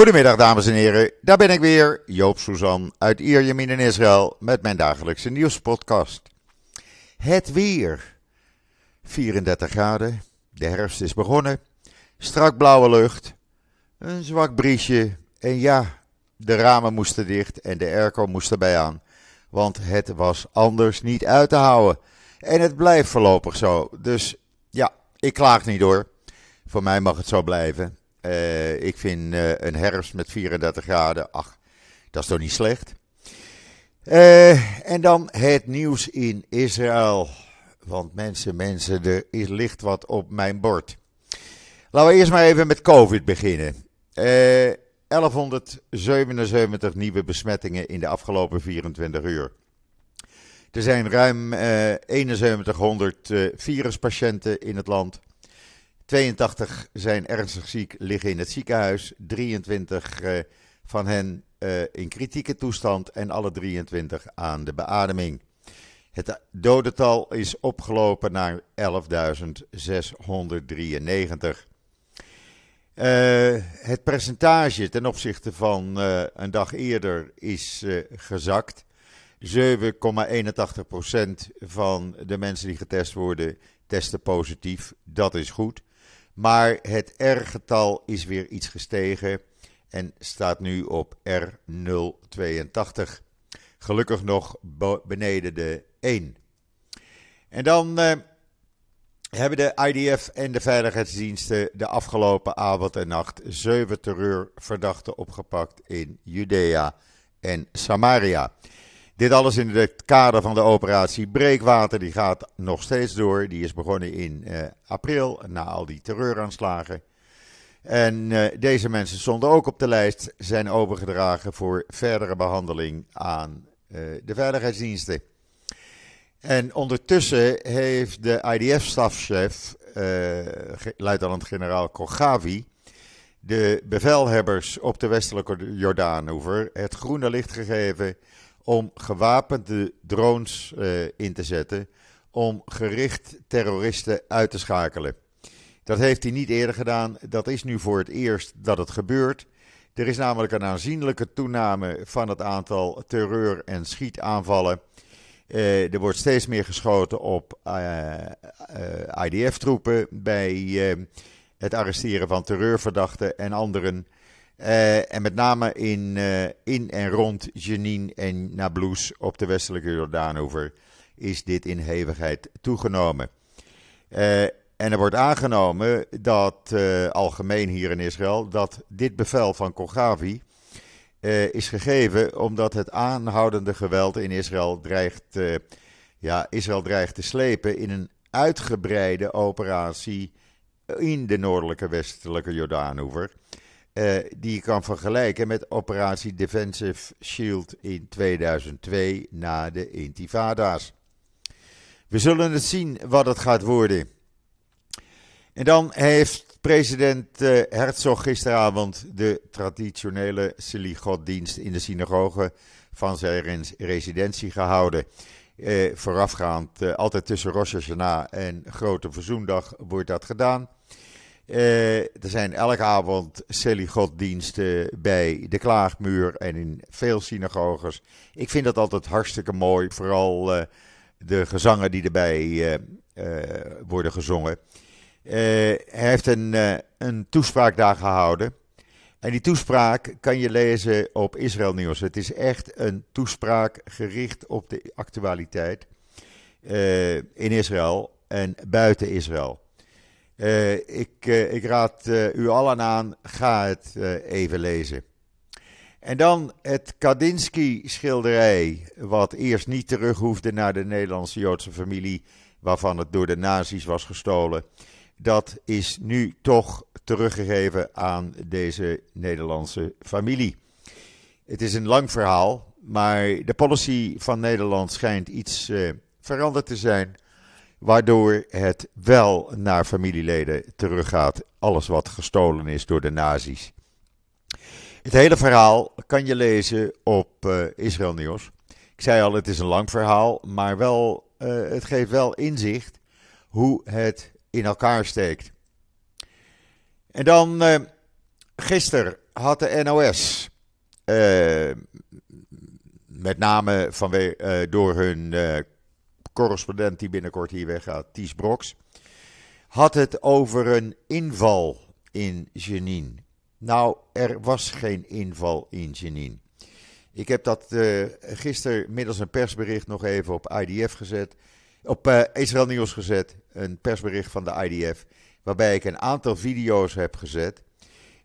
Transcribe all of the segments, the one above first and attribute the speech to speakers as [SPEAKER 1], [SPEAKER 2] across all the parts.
[SPEAKER 1] Goedemiddag dames en heren, daar ben ik weer, Joop Suzan uit Ierjemien in Israël met mijn dagelijkse nieuwspodcast. Het weer, 34 graden, de herfst is begonnen, strak blauwe lucht, een zwak briesje en ja, de ramen moesten dicht en de airco moest erbij aan, want het was anders niet uit te houden. En het blijft voorlopig zo, dus ja, ik klaag niet door. Voor mij mag het zo blijven. Uh, ik vind uh, een herfst met 34 graden, ach, dat is toch niet slecht. Uh, en dan het nieuws in Israël. Want mensen, mensen, er is, ligt wat op mijn bord. Laten we eerst maar even met COVID beginnen. 1177 nieuwe besmettingen in de afgelopen 24 uur. Er zijn ruim 7100 viruspatiënten in het land. 82 zijn ernstig ziek, liggen in het ziekenhuis. 23 uh, van hen uh, in kritieke toestand en alle 23 aan de beademing. Het dodental is opgelopen naar 11.693. Uh, het percentage ten opzichte van een dag eerder is gezakt. 7,81% van de mensen die getest worden testen positief. Dat is goed. Maar het R-getal is weer iets gestegen en staat nu op R082. Gelukkig nog beneden de 1. En dan uh, hebben de IDF en de veiligheidsdiensten de afgelopen avond en nacht zeven terreurverdachten opgepakt in Judea en Samaria. Dit alles in het kader van de operatie Breekwater. Die gaat nog steeds door. Die is begonnen in uh, april na al die terreuraanslagen. En uh, deze mensen stonden ook op de lijst, zijn overgedragen voor verdere behandeling aan uh, de veiligheidsdiensten. En ondertussen heeft de IDF-stafchef, luitenant-generaal Kogavi, de bevelhebbers op de westelijke Jordaanoever het groene licht gegeven om gewapende drones uh, in te zetten om gericht terroristen uit te schakelen. Dat heeft hij niet eerder gedaan. Dat is nu voor het eerst dat het gebeurt. Er is namelijk een aanzienlijke toename van het aantal terreur- en schietaanvallen. Uh, er wordt steeds meer geschoten op uh, IDF-troepen bij het arresteren van terreurverdachten en anderen. Uh, en met name in, uh, in en rond Jenin en Nablus op de westelijke Jordaanover is dit in hevigheid toegenomen. Uh, en er wordt aangenomen dat algemeen hier in Israël dat dit bevel van Kogavi is gegeven omdat het aanhoudende geweld in Israël dreigt, ja, Israël dreigt te slepen in een uitgebreide operatie in de noordelijke westelijke Jordaanover. Uh, die je kan vergelijken met operatie Defensive Shield in 2002 na de intifada's. We zullen het zien wat het gaat worden. En dan heeft president uh, Herzog gisteravond de traditionele Selichot-dienst in de synagoge van zijn residentie gehouden. Uh, voorafgaand, altijd tussen Rosh Hashanah en Grote Verzoendag wordt dat gedaan. Uh, er zijn elke avond Seligoddiensten bij de Klaagmuur en in veel synagoges. Ik vind dat altijd hartstikke mooi, vooral uh, de gezangen die erbij uh, worden gezongen. hij heeft een, een toespraak daar gehouden. En die toespraak kan je lezen op Israël Nieuws. Het is echt een toespraak gericht op de actualiteit in Israël en buiten Israël. Uh, ik, uh, ik, raad uh, u allen aan, ga het even lezen. En dan het Kandinsky-schilderij, wat eerst niet terug hoefde naar de Nederlandse Joodse familie, waarvan het door de nazi's was gestolen. Dat is nu toch teruggegeven aan deze Nederlandse familie. Het is een lang verhaal, maar de policy van Nederland schijnt iets veranderd te zijn waardoor het wel naar familieleden teruggaat. Alles wat gestolen is door de nazi's. Het hele verhaal kan je lezen op uh, Israël Nieuws. Ik zei al, het is een lang verhaal, maar wel, uh, het geeft wel inzicht hoe het in elkaar steekt. En dan uh, gisteren had de NOS, met name door hun correspondent die binnenkort hier weggaat, Ties Broks, had het over een inval in Jenin. Nou, er was geen inval in Jenin. Ik heb dat uh, gisteren middels een persbericht nog even op IDF gezet. Op uh, Israël Nieuws gezet. Een persbericht van de IDF. Waarbij ik een aantal video's heb gezet.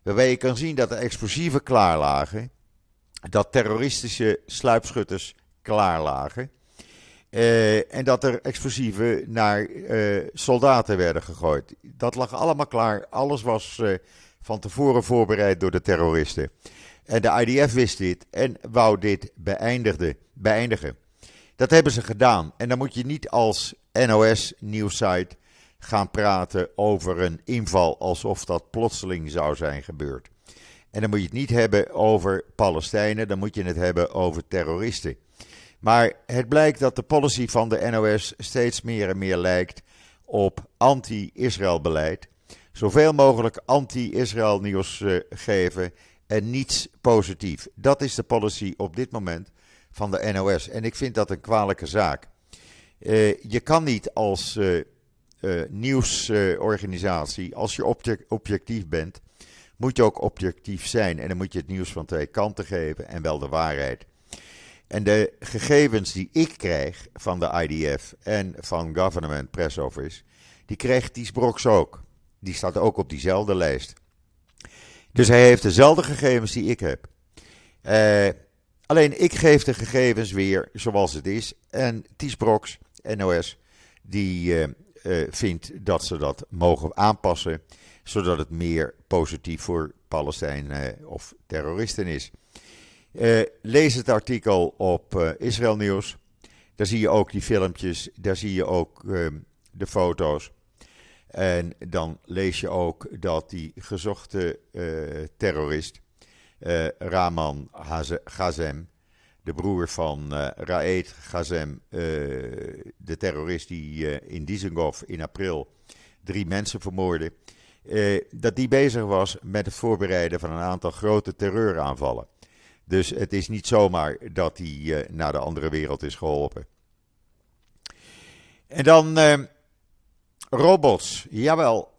[SPEAKER 1] Waarbij je kan zien dat er explosieven klaar lagen. Dat terroristische sluipschutters klaar lagen. Uh, en dat er explosieven naar soldaten werden gegooid. Dat lag allemaal klaar. Alles was van tevoren voorbereid door de terroristen. En de IDF wist dit en wou dit beëindigen. Dat hebben ze gedaan. En dan moet je niet als NOS-nieuwsite gaan praten over een inval alsof dat plotseling zou zijn gebeurd. En dan moet je het niet hebben over Palestijnen, dan moet je het hebben over terroristen. Maar het blijkt dat de policy van de NOS steeds meer en meer lijkt op anti-Israël beleid. Zoveel mogelijk anti-Israël nieuws uh, geven en niets positief. Dat is de policy op dit moment van de NOS. En ik vind dat een kwalijke zaak. Uh, je kan niet als uh, nieuwsorganisatie, als je objectief bent, moet je ook objectief zijn. En dan moet je het nieuws van twee kanten geven en wel de waarheid. En de gegevens die ik krijg van de IDF en van Government Press Office, die krijgt Ties ook. Die staat ook op diezelfde lijst. Dus hij heeft dezelfde gegevens die ik heb. Uh, alleen ik geef de gegevens weer zoals het is. En Ties Broks, NOS, die uh, uh, vindt dat ze dat mogen aanpassen. Zodat het meer positief voor Palestijnen of terroristen is. Lees het artikel op Israël Nieuws. Daar zie je ook die filmpjes. Daar zie je ook de foto's. En dan lees je ook dat die gezochte uh, terrorist, uh, Raman Gazem, de broer van uh, Raed Gazem, de terrorist die in Dizengoff in april drie mensen vermoordde, dat die bezig was met het voorbereiden van een aantal grote terreuraanvallen. Dus het is niet zomaar dat hij naar de andere wereld is geholpen. En dan Robots, jawel.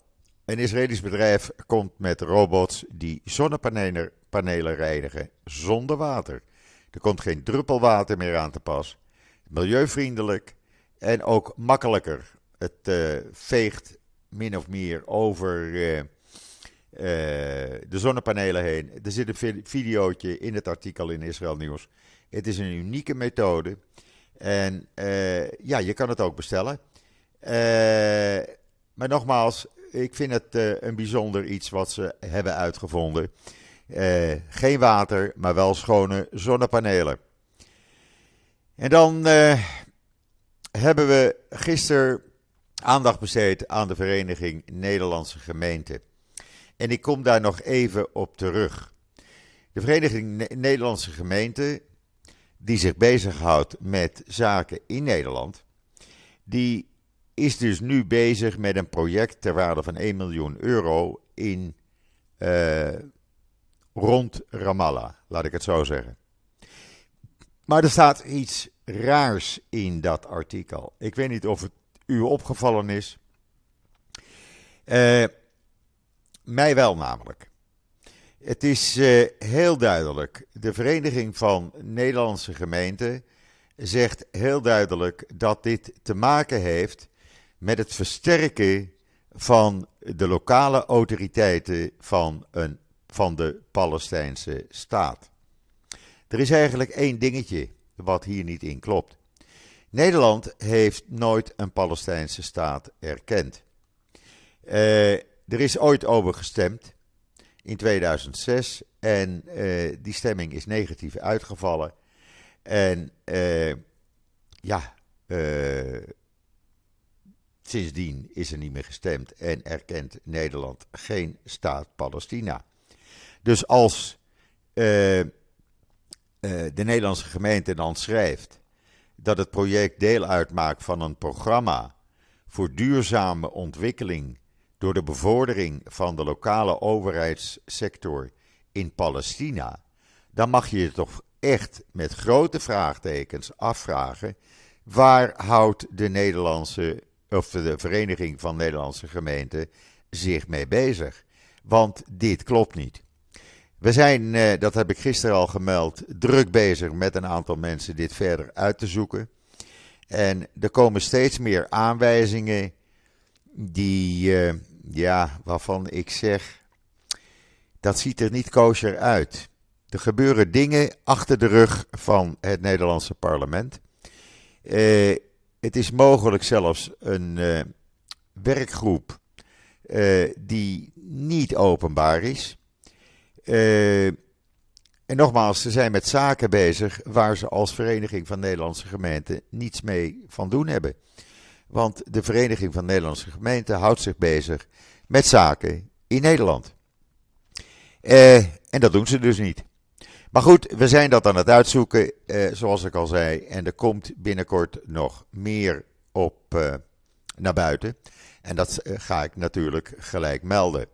[SPEAKER 1] Een Israëlisch bedrijf komt met robots die zonnepanelen panelen reinigen zonder water. Er komt geen druppel water meer aan te pas. Milieuvriendelijk en ook makkelijker. Het uh, veegt min of meer over uh, de zonnepanelen heen. Er zit een videootje in het artikel in Israël Nieuws. Het is een unieke methode. En ja, je kan het ook bestellen. Uh, maar nogmaals, ik vind het een bijzonder iets wat ze hebben uitgevonden. Geen water, maar wel schone zonnepanelen. En dan hebben we gisteren aandacht besteed aan de Vereniging Nederlandse Gemeenten. En ik kom daar nog even op terug. De Vereniging Nederlandse Gemeenten, die zich bezighoudt met zaken in Nederland, die is dus nu bezig met een project ter waarde van 1 miljoen euro in uh, rond Ramallah, laat ik het zo zeggen. Maar er staat iets raars in dat artikel. Ik weet niet of het u opgevallen is. Uh, mij wel namelijk. Het is uh, heel duidelijk. De Vereniging van Nederlandse Gemeenten zegt heel duidelijk dat dit te maken heeft met het versterken van de lokale autoriteiten van, een, van de Palestijnse staat. Er is eigenlijk één dingetje wat hier niet in klopt. Nederland heeft nooit een Palestijnse staat erkend. Uh, er is ooit over gestemd in 2006 en uh, die stemming is negatief uitgevallen. En uh, ja, Sindsdien is er niet meer gestemd en erkent Nederland geen staat Palestina. Dus als de Nederlandse gemeente dan schrijft dat het project deel uitmaakt van een programma voor duurzame ontwikkeling door de bevordering van de lokale overheidssector in Palestina, dan mag je je toch echt met grote vraagtekens afvragen. Waar houdt de Nederlandse, of de Vereniging van Nederlandse Gemeenten zich mee bezig? Want dit klopt niet. We zijn, eh, dat heb ik gisteren al gemeld, druk bezig met een aantal mensen dit verder uit te zoeken. En er komen steeds meer aanwijzingen die, eh, ja, waarvan ik zeg, dat ziet er niet kosher uit. Er gebeuren dingen achter de rug van het Nederlandse parlement. Uh, het is mogelijk zelfs een uh, werkgroep uh, die niet openbaar is. en nogmaals, ze zijn met zaken bezig waar ze als Vereniging van Nederlandse Gemeenten niets mee van doen hebben. Want de Vereniging van Nederlandse Gemeenten houdt zich bezig met zaken in Nederland. en dat doen ze dus niet. Maar goed, we zijn dat aan het uitzoeken, eh, zoals ik al zei. En er komt binnenkort nog meer op eh, naar buiten. En dat eh, ga ik natuurlijk gelijk melden.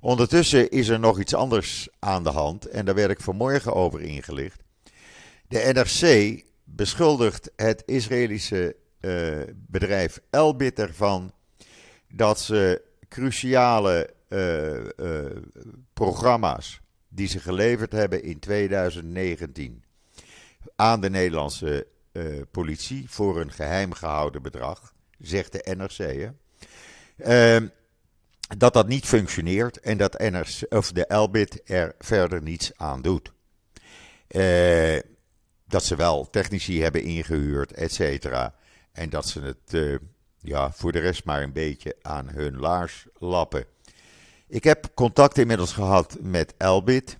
[SPEAKER 1] Ondertussen is er nog iets anders aan de hand. En daar werd ik vanmorgen over ingelicht. De NRC beschuldigt het Israëlische uh, bedrijf Elbit ervan dat ze cruciale uh, programma's die ze geleverd hebben in 2019 aan de Nederlandse politie voor een geheim gehouden bedrag, zegt de NRC. Hè? Uh, dat dat niet functioneert en dat NRC, of de Elbit er verder niets aan doet. Dat ze wel technici hebben ingehuurd, et cetera. En dat ze het uh, ja, voor de rest maar een beetje aan hun laars lappen. Ik heb contact inmiddels gehad met Elbit.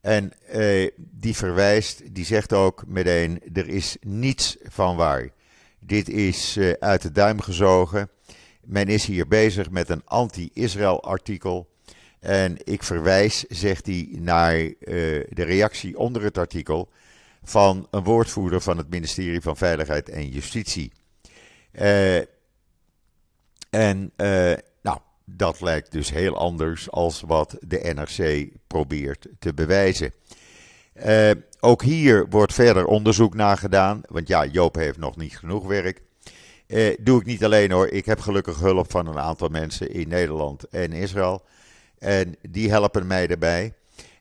[SPEAKER 1] En eh, die verwijst, die zegt ook meteen: er is niets van waar. Dit is eh, uit de duim gezogen. Men is hier bezig met een anti-Israël artikel. En ik verwijs, zegt hij, naar de reactie onder het artikel van een woordvoerder van het ministerie van Veiligheid en Justitie. Uh, en uh, dat lijkt dus heel anders als wat de NRC probeert te bewijzen. Uh, ook hier wordt verder onderzoek naar gedaan. Want ja, Joop heeft nog niet genoeg werk. Doe ik niet alleen hoor. Ik heb gelukkig hulp van een aantal mensen in Nederland en Israël. En die helpen mij erbij.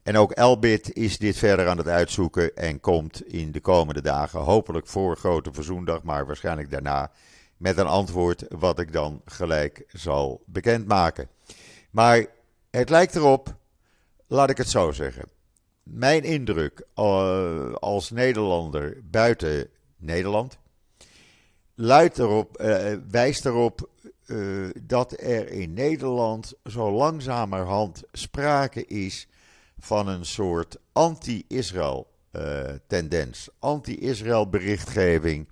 [SPEAKER 1] En ook Elbit is dit verder aan het uitzoeken en komt in de komende dagen, hopelijk voor Grote Verzoendag, maar waarschijnlijk daarna, met een antwoord wat ik dan gelijk zal bekendmaken. Maar het lijkt erop, laat ik het zo zeggen. Mijn indruk uh, als Nederlander buiten Nederland luidt erop, uh, wijst erop uh, dat er in Nederland zo langzamerhand sprake is van een soort anti-Israël tendens, anti-Israël berichtgeving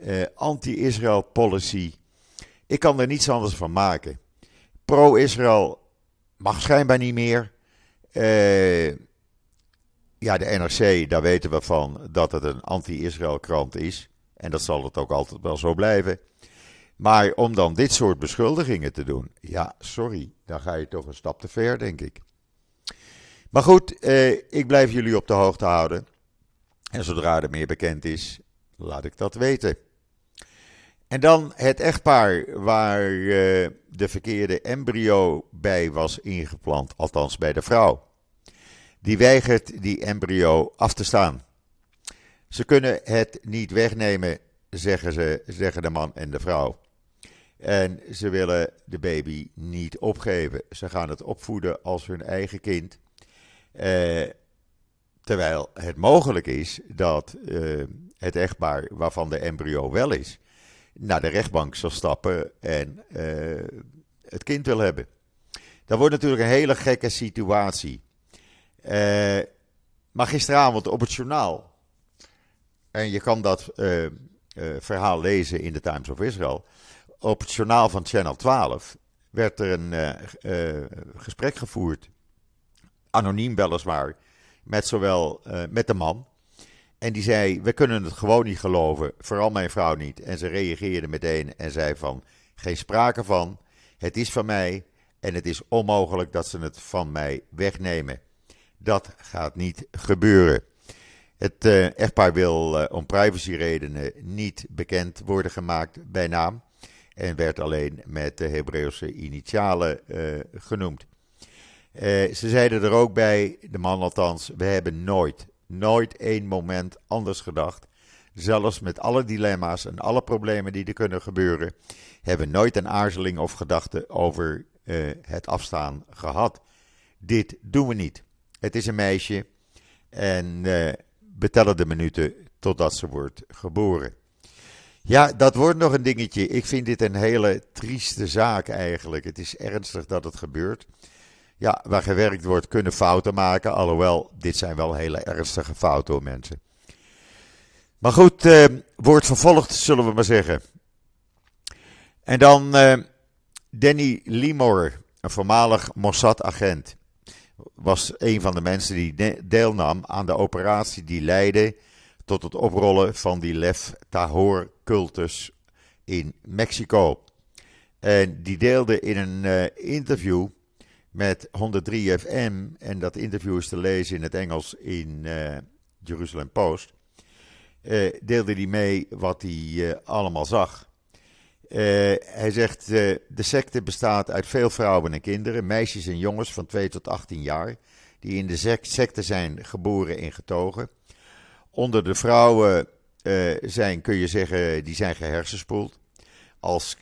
[SPEAKER 1] uh, anti-Israël policy. Ik kan er niets anders van maken. Pro-Israël mag schijnbaar niet meer. Uh, ja, de NRC, daar weten we van dat het een anti-Israël krant is. En dat zal het ook altijd wel zo blijven. Maar om dan dit soort beschuldigingen te doen, ja, sorry, dan ga je toch een stap te ver, denk ik. Maar goed, eh, ik blijf jullie op de hoogte houden. En zodra er meer bekend is, laat ik dat weten. En dan het echtpaar waar uh, de verkeerde embryo bij was ingeplant, althans bij de vrouw. Die weigert die embryo af te staan. Ze kunnen het niet wegnemen, zeggen, ze, zeggen de man en de vrouw. En ze willen de baby niet opgeven. Ze gaan het opvoeden als hun eigen kind. Uh, terwijl het mogelijk is dat uh, het echtpaar waarvan de embryo wel is, naar de rechtbank zal stappen en uh, het kind wil hebben. Dat wordt natuurlijk een hele gekke situatie. Maar gisteravond op het journaal, en je kan dat verhaal lezen in de Times of Israel, op het journaal van Channel 12 werd er een gesprek gevoerd, anoniem weliswaar, met zowel met de man en die zei: We kunnen het gewoon niet geloven, vooral mijn vrouw niet. En ze reageerde meteen en zei: van geen sprake van. Het is van mij en het is onmogelijk dat ze het van mij wegnemen. Dat gaat niet gebeuren. Het uh, echtpaar wil uh, om privacyredenen niet bekend worden gemaakt bij naam. En werd alleen met de Hebreeuwse initialen genoemd. Ze zeiden er ook bij, de man althans, we hebben nooit, nooit één moment anders gedacht. Zelfs met alle dilemma's en alle problemen die er kunnen gebeuren, hebben we nooit een aarzeling of gedachte over het afstaan gehad. Dit doen we niet. Het is een meisje en betellen de minuten totdat ze wordt geboren. Ja, dat wordt nog een dingetje. Ik vind dit een hele trieste zaak eigenlijk. Het is ernstig dat het gebeurt. Ja, waar gewerkt wordt kunnen fouten maken. Alhoewel, dit zijn wel hele ernstige fouten mensen. Maar goed, eh, wordt vervolgd zullen we maar zeggen. En dan eh, Danny Limor, een voormalig Mossad-agent was een van de mensen die deelnam aan de operatie die leidde tot het oprollen van die Lef Tahor cultus in Mexico. En die deelde in een uh, interview met 103 FM, en dat interview is te lezen in het Engels in uh, Jerusalem Post, uh, deelde hij mee wat hij allemaal zag. Hij zegt, de secte bestaat uit veel vrouwen en kinderen, meisjes en jongens van 2 tot 18 jaar, die in de secte zijn geboren en getogen. Onder de vrouwen zijn, kun je zeggen, die zijn gehersenspoeld. Als,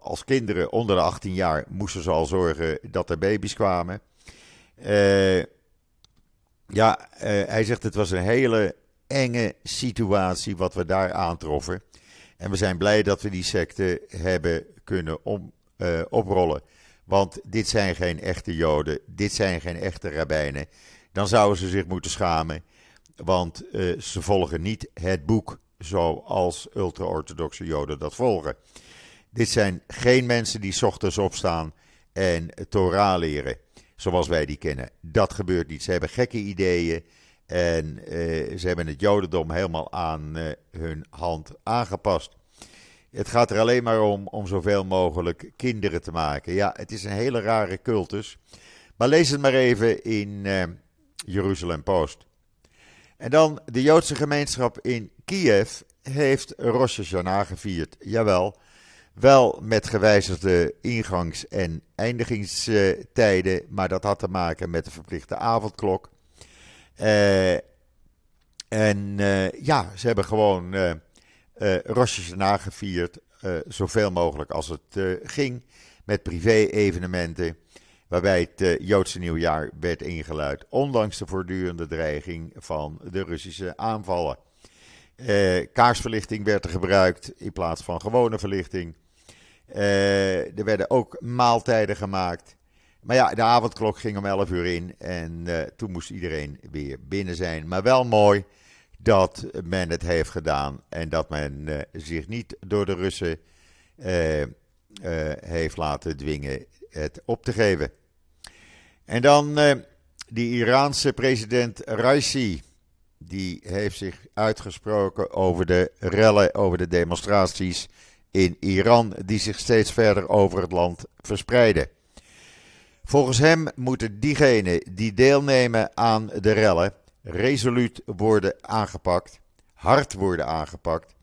[SPEAKER 1] als kinderen onder de 18 jaar moesten ze al zorgen dat er baby's kwamen. ja, hij zegt, het was een hele enge situatie wat we daar aantroffen. En we zijn blij dat we die secte hebben kunnen om, oprollen. Want dit zijn geen echte Joden, dit zijn geen echte rabbijnen. Dan zouden ze zich moeten schamen, want ze volgen niet het boek zoals ultra-orthodoxe Joden dat volgen. Dit zijn geen mensen die ochtends opstaan en Torah leren, zoals wij die kennen. Dat gebeurt niet. Ze hebben gekke ideeën. En uh, ze hebben het Jodendom helemaal aan uh, hun hand aangepast. Het gaat er alleen maar om om zoveel mogelijk kinderen te maken. Ja, het is een hele rare cultus. Maar lees het maar even in uh, Jeruzalem Post. En dan de Joodse gemeenschap in Kiev heeft Rosh Hashanah gevierd. Jawel, wel met gewijzigde ingangs- en eindigingstijden, maar dat had te maken met de verplichte avondklok. Uh, en uh, ja, ze hebben gewoon uh, uh, gevierd, zoveel mogelijk als het ging, met privé-evenementen, waarbij het Joodse nieuwjaar werd ingeluid, ondanks de voortdurende dreiging van de Russische aanvallen. kaarsverlichting werd er gebruikt in plaats van gewone verlichting. Er werden ook maaltijden gemaakt. Maar ja, de avondklok ging om 11 uur in en uh, toen moest iedereen weer binnen zijn. Maar wel mooi dat men het heeft gedaan en dat men uh, zich niet door de Russen heeft laten dwingen het op te geven. En dan die Iraanse president Raisi. Die heeft zich uitgesproken over de rellen, over de demonstraties in Iran, die zich steeds verder over het land verspreiden. Volgens hem moeten diegenen die deelnemen aan de rellen resoluut worden aangepakt, hard worden aangepakt.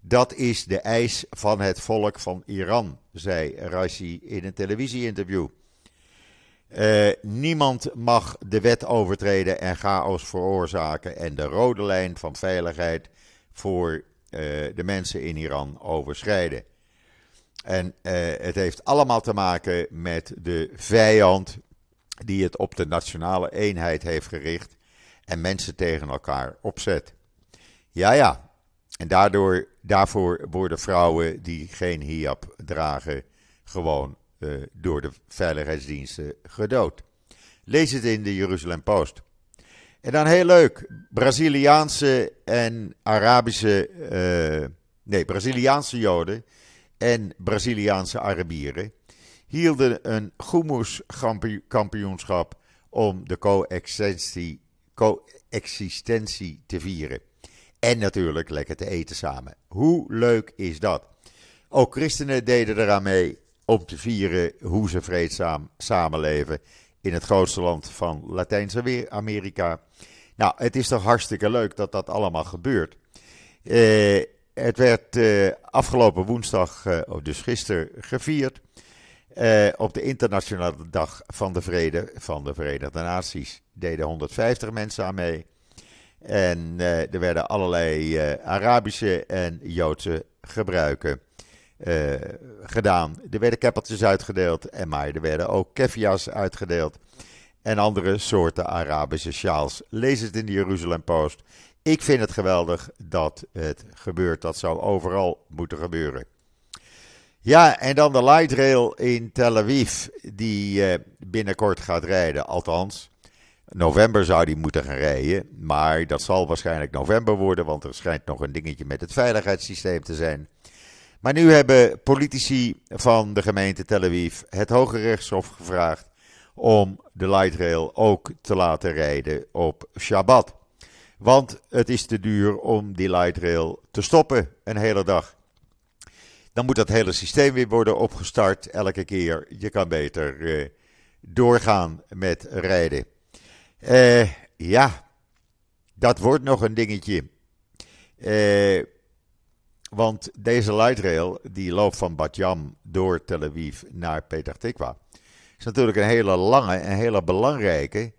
[SPEAKER 1] Dat is de eis van het volk van Iran, zei Raisi in een televisieinterview. Uh, niemand mag de wet overtreden en chaos veroorzaken en de rode lijn van veiligheid voor de mensen in Iran overschrijden. En uh, het heeft allemaal te maken met de vijand die het op de nationale eenheid heeft gericht en mensen tegen elkaar opzet. Ja, ja. En daardoor, daarvoor worden vrouwen die geen hijab dragen gewoon uh, door de veiligheidsdiensten gedood. Lees het in de Jeruzalem Post. En dan heel leuk, Braziliaanse en Arabische, uh, nee, Braziliaanse Joden en Braziliaanse Arabieren hielden een hummus-kampioenschap om de coexistentie, coexistentie te vieren. En natuurlijk lekker te eten samen. Hoe leuk is dat? Ook christenen deden eraan mee. om te vieren hoe ze vreedzaam samenleven in het grootste land van Latijns-Amerika. Nou, het is toch hartstikke leuk dat dat allemaal gebeurt. Uh, het werd uh, afgelopen woensdag, uh, dus gisteren, gevierd. op de Internationale Dag van de Vrede van de Verenigde Naties. Deden 150 mensen aan mee. En er werden allerlei Arabische en Joodse gebruiken uh, gedaan. Er werden keppeltjes uitgedeeld, en maar er werden ook kefia's uitgedeeld. En andere soorten Arabische sjaals. Lees het in de Jeruzalem Post. Ik vind het geweldig dat het gebeurt. Dat zou overal moeten gebeuren. Ja, en dan de light rail in Tel Aviv, die uh, binnenkort gaat rijden. Althans, november zou die moeten gaan rijden. Maar dat zal waarschijnlijk november worden, want er schijnt nog een dingetje met het veiligheidssysteem te zijn. Maar nu hebben politici van de gemeente Tel Aviv het Hoge Rechtshof gevraagd om de light rail ook te laten rijden op Shabbat. Want het is te duur om die light rail te stoppen een hele dag. Dan moet dat hele systeem weer worden opgestart elke keer. Je kan beter uh, doorgaan met rijden. Uh, ja, dat wordt nog een dingetje. Uh, want deze light rail, die loopt van Batjam door Tel Aviv naar Petah Tikwa, is natuurlijk een hele lange en hele belangrijke.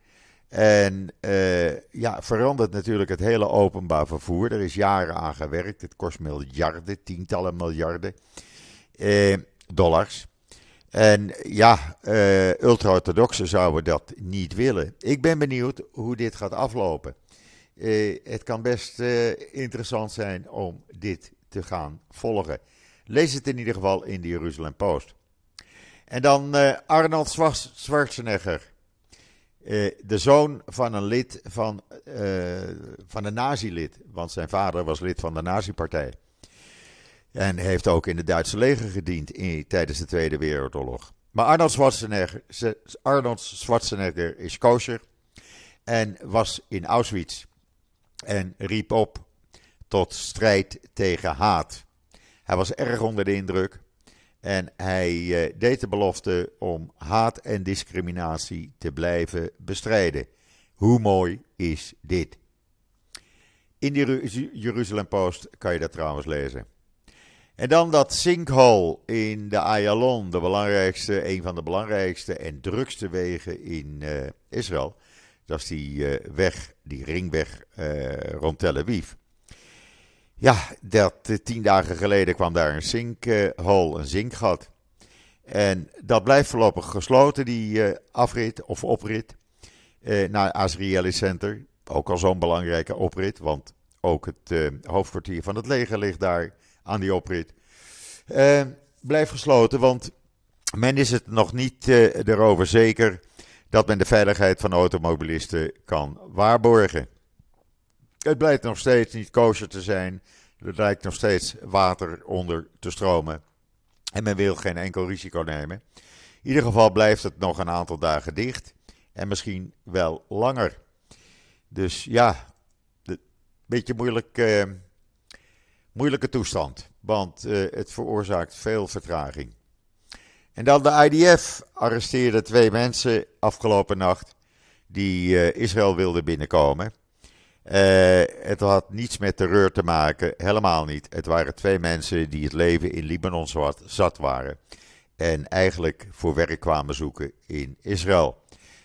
[SPEAKER 1] En uh, ja, verandert natuurlijk het hele openbaar vervoer. Er is jaren aan gewerkt. Het kost miljarden, tientallen miljarden uh, dollars. En ja, uh, ultra-orthodoxen zouden dat niet willen. Ik ben benieuwd hoe dit gaat aflopen. het kan best interessant zijn om dit te gaan volgen. Lees het in ieder geval in de Jeruzalem Post. En dan uh, Arnold Schwarzenegger. Uh, de zoon van een lid van, uh, van een nazi-lid. Want zijn vader was lid van de nazi-partij. En heeft ook in het Duitse leger gediend tijdens de Tweede Wereldoorlog. Maar Arnold Schwarzenegger, Arnold Schwarzenegger is kosher. En was in Auschwitz. En riep op tot strijd tegen haat. Hij was erg onder de indruk en hij uh, deed de belofte om haat en discriminatie te blijven bestrijden. Hoe mooi is dit? In de Jeruzalem Post kan je dat trouwens lezen. En dan dat sinkhole in de Ayalon, de belangrijkste, een van de belangrijkste en drukste wegen in uh, Israël. Dat is die uh, weg, die ringweg rond Tel Aviv. Ja, dat, eh, tien dagen geleden kwam daar een zinkhol, een zinkgat. En dat blijft voorlopig gesloten, die uh, afrit of oprit uh, naar Azrieli Center. Ook al zo'n belangrijke oprit, want ook het hoofdkwartier van het leger ligt daar aan die oprit. blijft gesloten, want men is het nog niet erover zeker dat men de veiligheid van automobilisten kan waarborgen. Het blijkt nog steeds niet kosher te zijn. Er lijkt nog steeds water onder te stromen. En men wil geen enkel risico nemen. In ieder geval blijft het nog een aantal dagen dicht. En misschien wel langer. Dus ja, een beetje moeilijk, eh, moeilijke toestand. Want eh, het veroorzaakt veel vertraging. En dan de IDF arresteerde twee mensen afgelopen nacht. die uh, Israël wilden binnenkomen. Uh, het had niets met terreur te maken, helemaal niet. Het waren twee mensen die het leven in Libanon zat waren. En eigenlijk voor werk kwamen zoeken in Israël.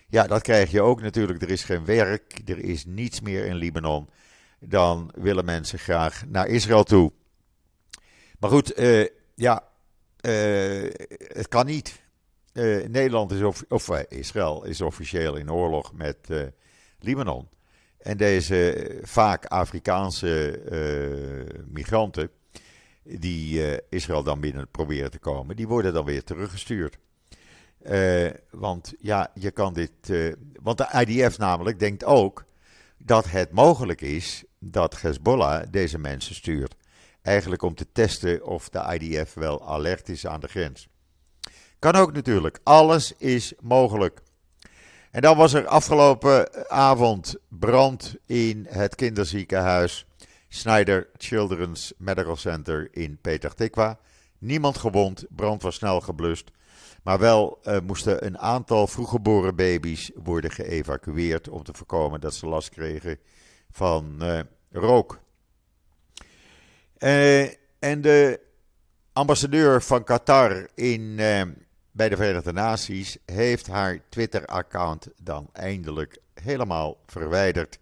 [SPEAKER 1] Ja, dat krijg je ook natuurlijk. Er is geen werk, er is niets meer in Libanon. Dan willen mensen graag naar Israël toe. Maar goed, uh, ja, uh, het kan niet. Nederland is, of, of Israël is officieel in oorlog met Libanon. En deze vaak Afrikaanse uh, migranten, die uh, Israël dan binnen proberen te komen, die worden dan weer teruggestuurd. Uh, want ja, je kan dit. want de IDF namelijk denkt ook dat het mogelijk is dat Hezbollah deze mensen stuurt. Eigenlijk om te testen of de IDF wel alert is aan de grens. Kan ook natuurlijk. Alles is mogelijk. En dan was er afgelopen avond brand in het kinderziekenhuis Snyder Children's Medical Center in Petah Tikwa. Niemand gewond, brand was snel geblust. Maar wel uh, moesten een aantal vroeggeboren baby's worden geëvacueerd om te voorkomen dat ze last kregen van uh, rook. Uh, en de ambassadeur van Qatar in, bij de Verenigde Naties heeft haar Twitter-account dan eindelijk helemaal verwijderd.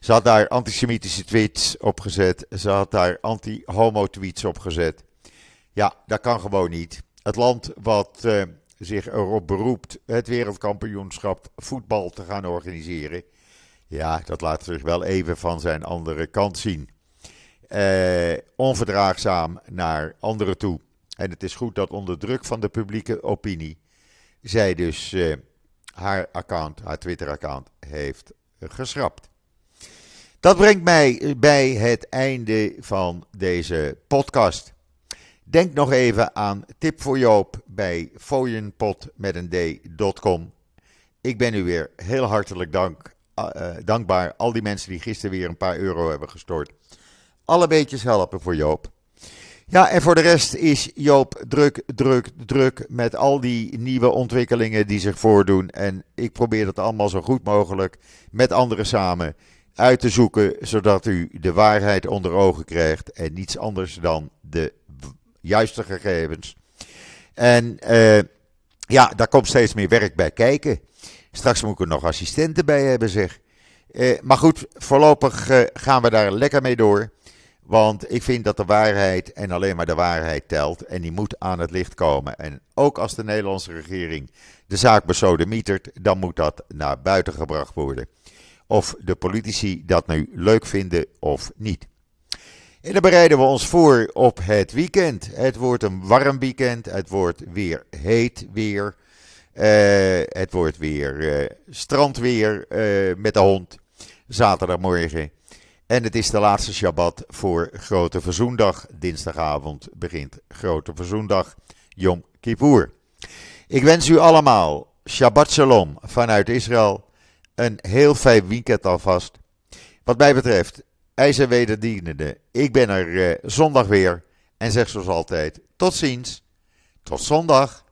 [SPEAKER 1] Ze had daar antisemitische tweets opgezet. Ze had daar anti-homo-tweets opgezet. Ja, dat kan gewoon niet. Het land wat uh, zich erop beroept het wereldkampioenschap voetbal te gaan organiseren. Ja, dat laat zich wel even van zijn andere kant zien. Uh, onverdraagzaam naar anderen toe. En het is goed dat onder druk van de publieke opinie zij dus uh, haar account, haar Twitter-account, heeft geschrapt. Dat brengt mij bij het einde van deze podcast. Denk nog even aan Tip voor Joop bij fooienpot met een d.com. Ik ben u weer heel hartelijk dank, uh, dankbaar. Al die mensen die gisteren weer een paar euro hebben gestort. Alle beetjes helpen voor Joop. Ja, en voor de rest is Joop druk, druk, druk met al die nieuwe ontwikkelingen die zich voordoen. En ik probeer dat allemaal zo goed mogelijk met anderen samen uit te zoeken, zodat u de waarheid onder ogen krijgt en niets anders dan de juiste gegevens. En uh, ja, daar komt steeds meer werk bij kijken. Straks moet ik er nog assistenten bij hebben, zeg. Uh, maar goed, voorlopig uh, gaan we daar lekker mee door. Want ik vind dat de waarheid en alleen maar de waarheid telt. En die moet aan het licht komen. En ook als de Nederlandse regering de zaak besodemietert, dan moet dat naar buiten gebracht worden. Of de politici dat nu leuk vinden of niet. En dan bereiden we ons voor op het weekend. Het wordt een warm weekend. Het wordt weer heet weer. Uh, het wordt weer uh, strandweer uh, met de hond. Zaterdagmorgen. En het is de laatste Shabbat voor Grote Verzoendag. Dinsdagavond begint Grote Verzoendag. Yom Kippur. Ik wens u allemaal Shabbat Shalom vanuit Israël. Een heel fijn weekend alvast. Wat mij betreft, IJzer wederdienende. Ik ben er uh, zondag weer en zeg zoals altijd: tot ziens. Tot zondag.